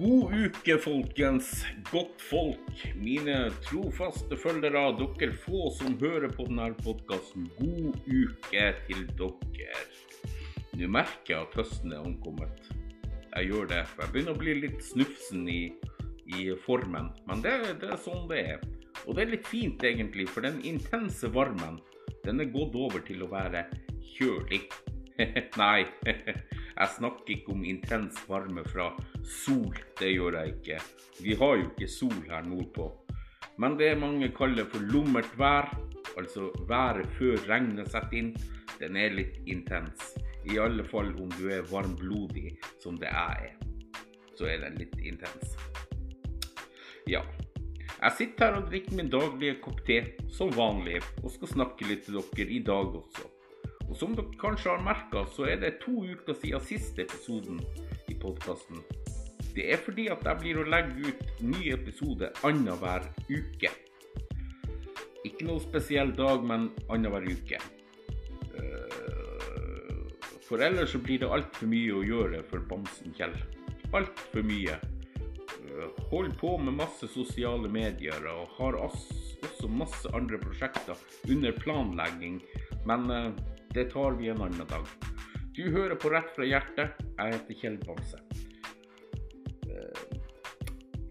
God uke, folkens. Godt folk. Mine trofaste følgere, dere få som hører på denne podkasten. God uke til dere. Nå merker jeg at høsten er ankommet. Jeg gjør det. Jeg begynner å bli litt snufsen i, i formen. Men det, det, er sånn det er. Og det er litt fint, egentlig, for den intense varmen den er gått over til å være kjølig. Nei, jeg snakker ikke om intens varme fra sol. Det gjør jeg ikke. Vi har jo ikke sol her nordpå. Men det mange kaller for lummert vær, altså været før regnet setter inn, den er litt intens. I alle fall om du er varmblodig, som det jeg er. Så er den litt intens. Ja. Jeg sitter her og drikker min daglige kopp te, som vanlig, og skal snakke litt til dere i dag også. Og som dere kanskje har merka, så er det to uker siden siste episoden i podkasten. Det er fordi at jeg blir å legge ut ny episode annenhver uke. Ikke noe spesiell dag, men annenhver uke. Eh, for ellers så blir det altfor mye å gjøre for bamsen Kjell. Altfor mye. Holder Hold på med masse sosiale medier og har også masse andre prosjekter under planlegging. Men eh, det tar vi en annen dag. Du hører på Rett fra hjertet. Jeg heter Kjell Bamse. Uh,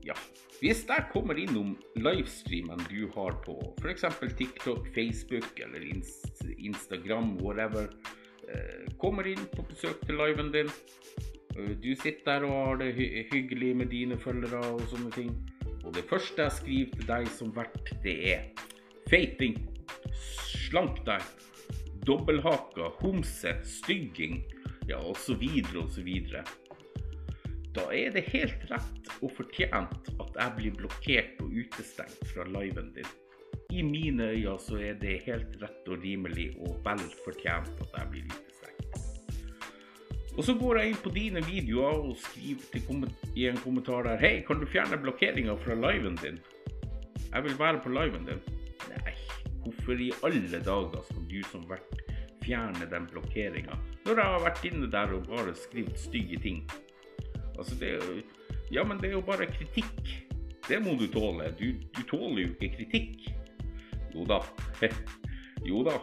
ja. Hvis jeg kommer innom livestreamen du har på f.eks. TikTok, Facebook eller Instagram, whatever, uh, kommer inn på besøk til liven din. Uh, du sitter der og har det hyggelig med dine følgere og sånne ting. Og det første jeg skriver til deg som vert, det er feiting. Slank deg dobbelthaka, homse, stygging, ja osv. osv. Da er det helt rett og fortjent at jeg blir blokkert og utestengt fra liven din. I mine øyne så er det helt rett og rimelig og vel fortjent at jeg blir utestengt. Og så går jeg inn på dine videoer og skriver i en kommentar der Hei, kan du fjerne blokkeringa fra liven din? Jeg vil være på liven din. Hvorfor i alle dager skal du som vert fjerne den blokkeringa når jeg har vært inne der og bare skrevet stygge ting? Altså, det er jo Ja, men det er jo bare kritikk. Det må du tåle. Du, du tåler jo ikke kritikk. Jo da. jo da.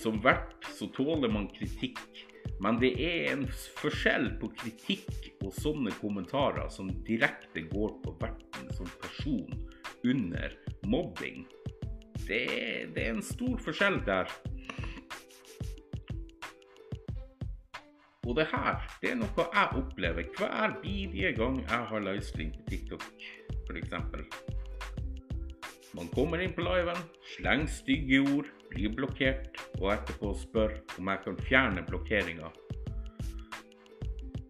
Som vert så tåler man kritikk. Men det er en forskjell på kritikk og sånne kommentarer som direkte går på verten som person under mobbing. Det, det er en stor forskjell der. Og det her det er noe jeg opplever hver bidige gang jeg har livestream på TikTok, f.eks. Man kommer inn på liven, slenger stygge ord, blir blokkert, og etterpå spør om jeg kan fjerne blokkeringa.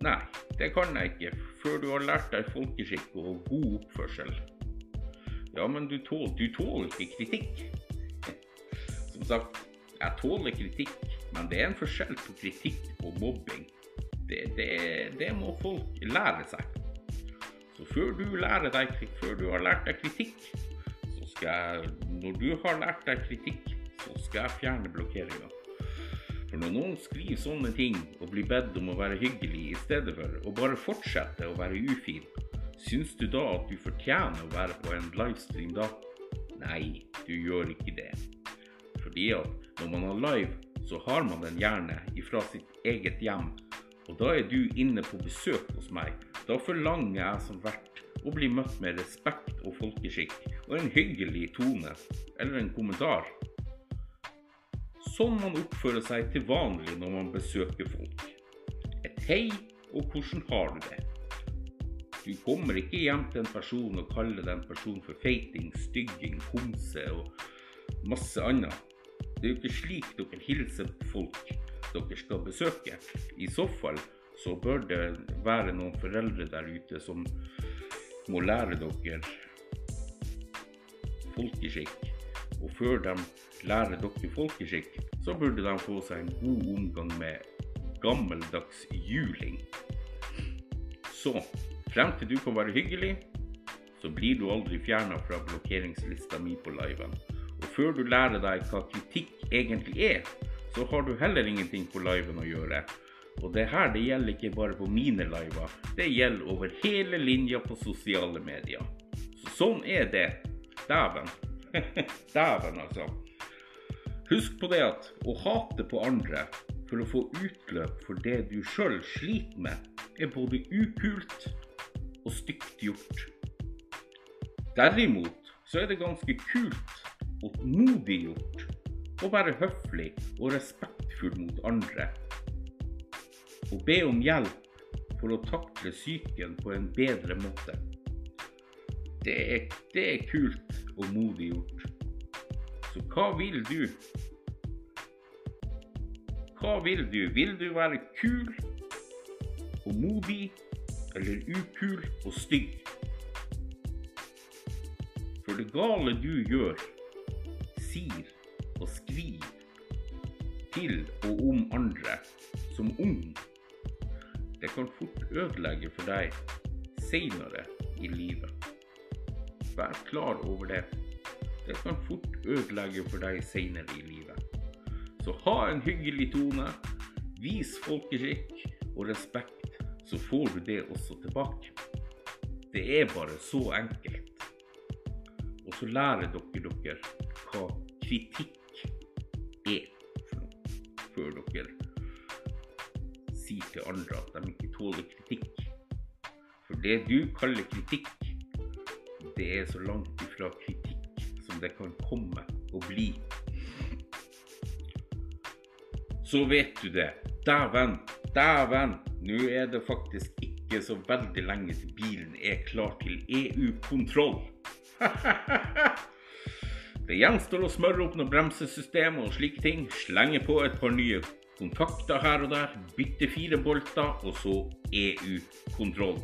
Nei, det kan jeg ikke, før du har lært deg folkeskikk og god oppførsel. Ja, men du du tåler ikke kritikk. Som sagt, jeg tåler kritikk, men det er en forskjell på kritikk og mobbing. Det, det, det må folk lære seg. Så før du, deg, før du har lært deg kritikk, så skal jeg, når du har lært deg kritikk, så skal jeg fjerne blokkeringa. For når noen skriver sånne ting og blir bedt om å være hyggelig i stedet for å bare fortsette å være ufin, syns du da at du fortjener å være på en livestream da? Nei, du gjør ikke det. Fordi at når man har live, så har man den gjerne ifra sitt eget hjem. Og da er du inne på besøk hos meg. Da forlanger jeg som vert å bli møtt med respekt og folkeskikk og en hyggelig tone eller en kommentar. Sånn man oppfører seg til vanlig når man besøker folk. Et hei og hvordan har du det? Du kommer ikke hjem til en person og kaller den personen for feiting, stygging, homse og masse annet. Det er jo ikke slik dere hilser folk dere skal besøke. I så fall så bør det være noen foreldre der ute som må lære dere folkeskikk. Og før de lærer dere folkeskikk, så burde de få seg en god omgang med gammeldags juling. Så frem til du kan være hyggelig, så blir du aldri fjerna fra blokkeringslista mi på liven. Og før du lærer deg hva kritikk egentlig er, så har du heller ingenting på liven å gjøre. Og det her det gjelder ikke bare på mine liver, det gjelder over hele linja på sosiale medier. Så sånn er det. Dæven. Dæven, altså. Husk på det at å hate på andre for å få utløp for det du sjøl sliter med, er både ukult og stygt gjort. Derimot så er det ganske kult og modig gjort å være høflig og respektfull mot andre. Og be om hjelp for å takle psyken på en bedre måte. Det er, det er kult og modig gjort. Så hva vil du? Hva vil du? Vil du være kul og modig, eller ukul og stygg? For det gale du gjør, sier og skriver til og om andre som ung, det kan fort ødelegge for deg seinere i livet. Vær klar over det. Det kan fort ødelegge for deg seinere i livet. Så ha en hyggelig tone. Vis folkeskikk og respekt, så får du det også tilbake. Det er bare så enkelt. Og så lærer dere dere hva kritikk er før dere sier til andre at de ikke tåler kritikk. For det du kaller kritikk, det er så langt ifra kritikk som det kan komme og bli. Så vet du det. Dæven, dæven, nå er det faktisk ikke så veldig lenge til bilen er klar til EU-kontroll. Det gjenstår å smøre opp noen bremsesystem og slike ting, slenge på et par nye kontakter her og der, bytte fire bolter, og så EU-kontroll.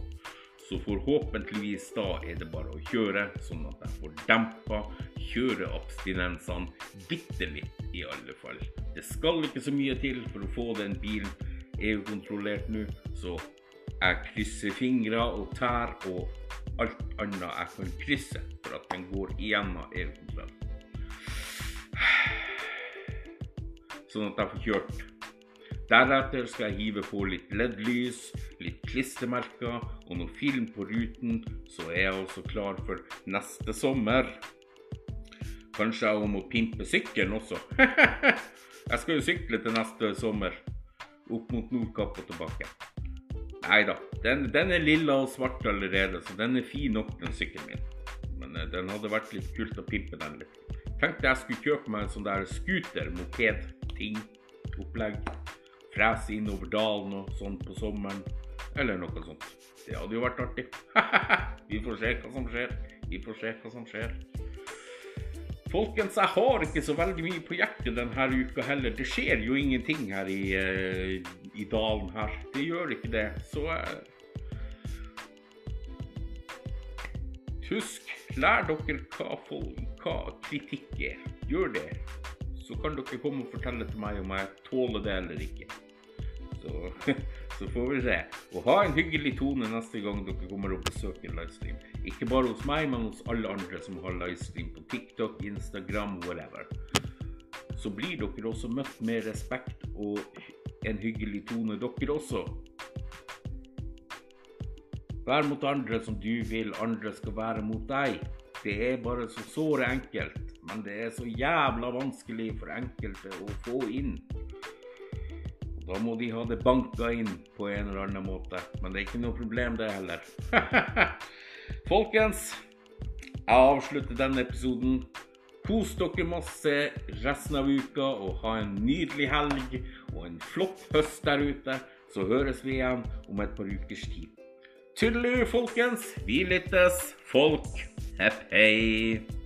Så forhåpentligvis da er det bare å kjøre, sånn at jeg får dempa kjøreabstinensene bitte litt, i alle fall. Det skal ikke så mye til for å få den bilen EU-kontrollert nå, så jeg krysser fingre og tær og alt annet jeg kan krysse for at den går igjennom EU-kontroll. Sånn at jeg får kjørt. Deretter skal jeg hive på litt LED-lys, litt klistremerker og noe film på ruten, så er jeg altså klar for neste sommer. Kanskje jeg må pimpe sykkelen også. jeg skal jo sykle til neste sommer. Opp mot Nordkapp og tilbake. Nei da, den, den, er lilla og svart allerede, så den er fin nok, den sykkelen min. Men uh, den hadde vært litt kult å pimpe den litt. Tenkte jeg skulle kjøpe meg en sånn der scooter, moped-ting, opplegg. Frese innover dalen og sånn på sommeren, eller noe sånt. Det hadde jo vært artig. Vi får se hva som skjer. Vi får se hva som skjer. Folkens, jeg har ikke så veldig mye på hjertet denne uka heller. Det skjer jo ingenting her i, uh, i dalen her. Det gjør ikke det. Så uh, Husk, lær dere hva, folk, hva kritikk er. Gjør det. Så kan dere komme og fortelle til meg om jeg tåler det eller ikke. Så, så, får vi se. Og ha en hyggelig tone neste gang dere kommer og besøker livestream. Ikke bare hos meg, men hos alle andre som har livestream på TikTok, Instagram, whatever. Så blir dere også møtt med respekt og en hyggelig tone, dere også. Vær mot andre som du vil andre skal være mot deg. Det er bare så såre enkelt, men det er så jævla vanskelig for enkelte å få inn. Da må de ha det banka inn på en eller annen måte, men det er ikke noe problem, det heller. Folkens, jeg avslutter denne episoden. Kos dere masse resten av uka og ha en nydelig helg og en flott høst der ute. Så høres vi igjen om et par ukers tid. Tudelu, folkens. Vi lyttes. Folk. Hepp hei.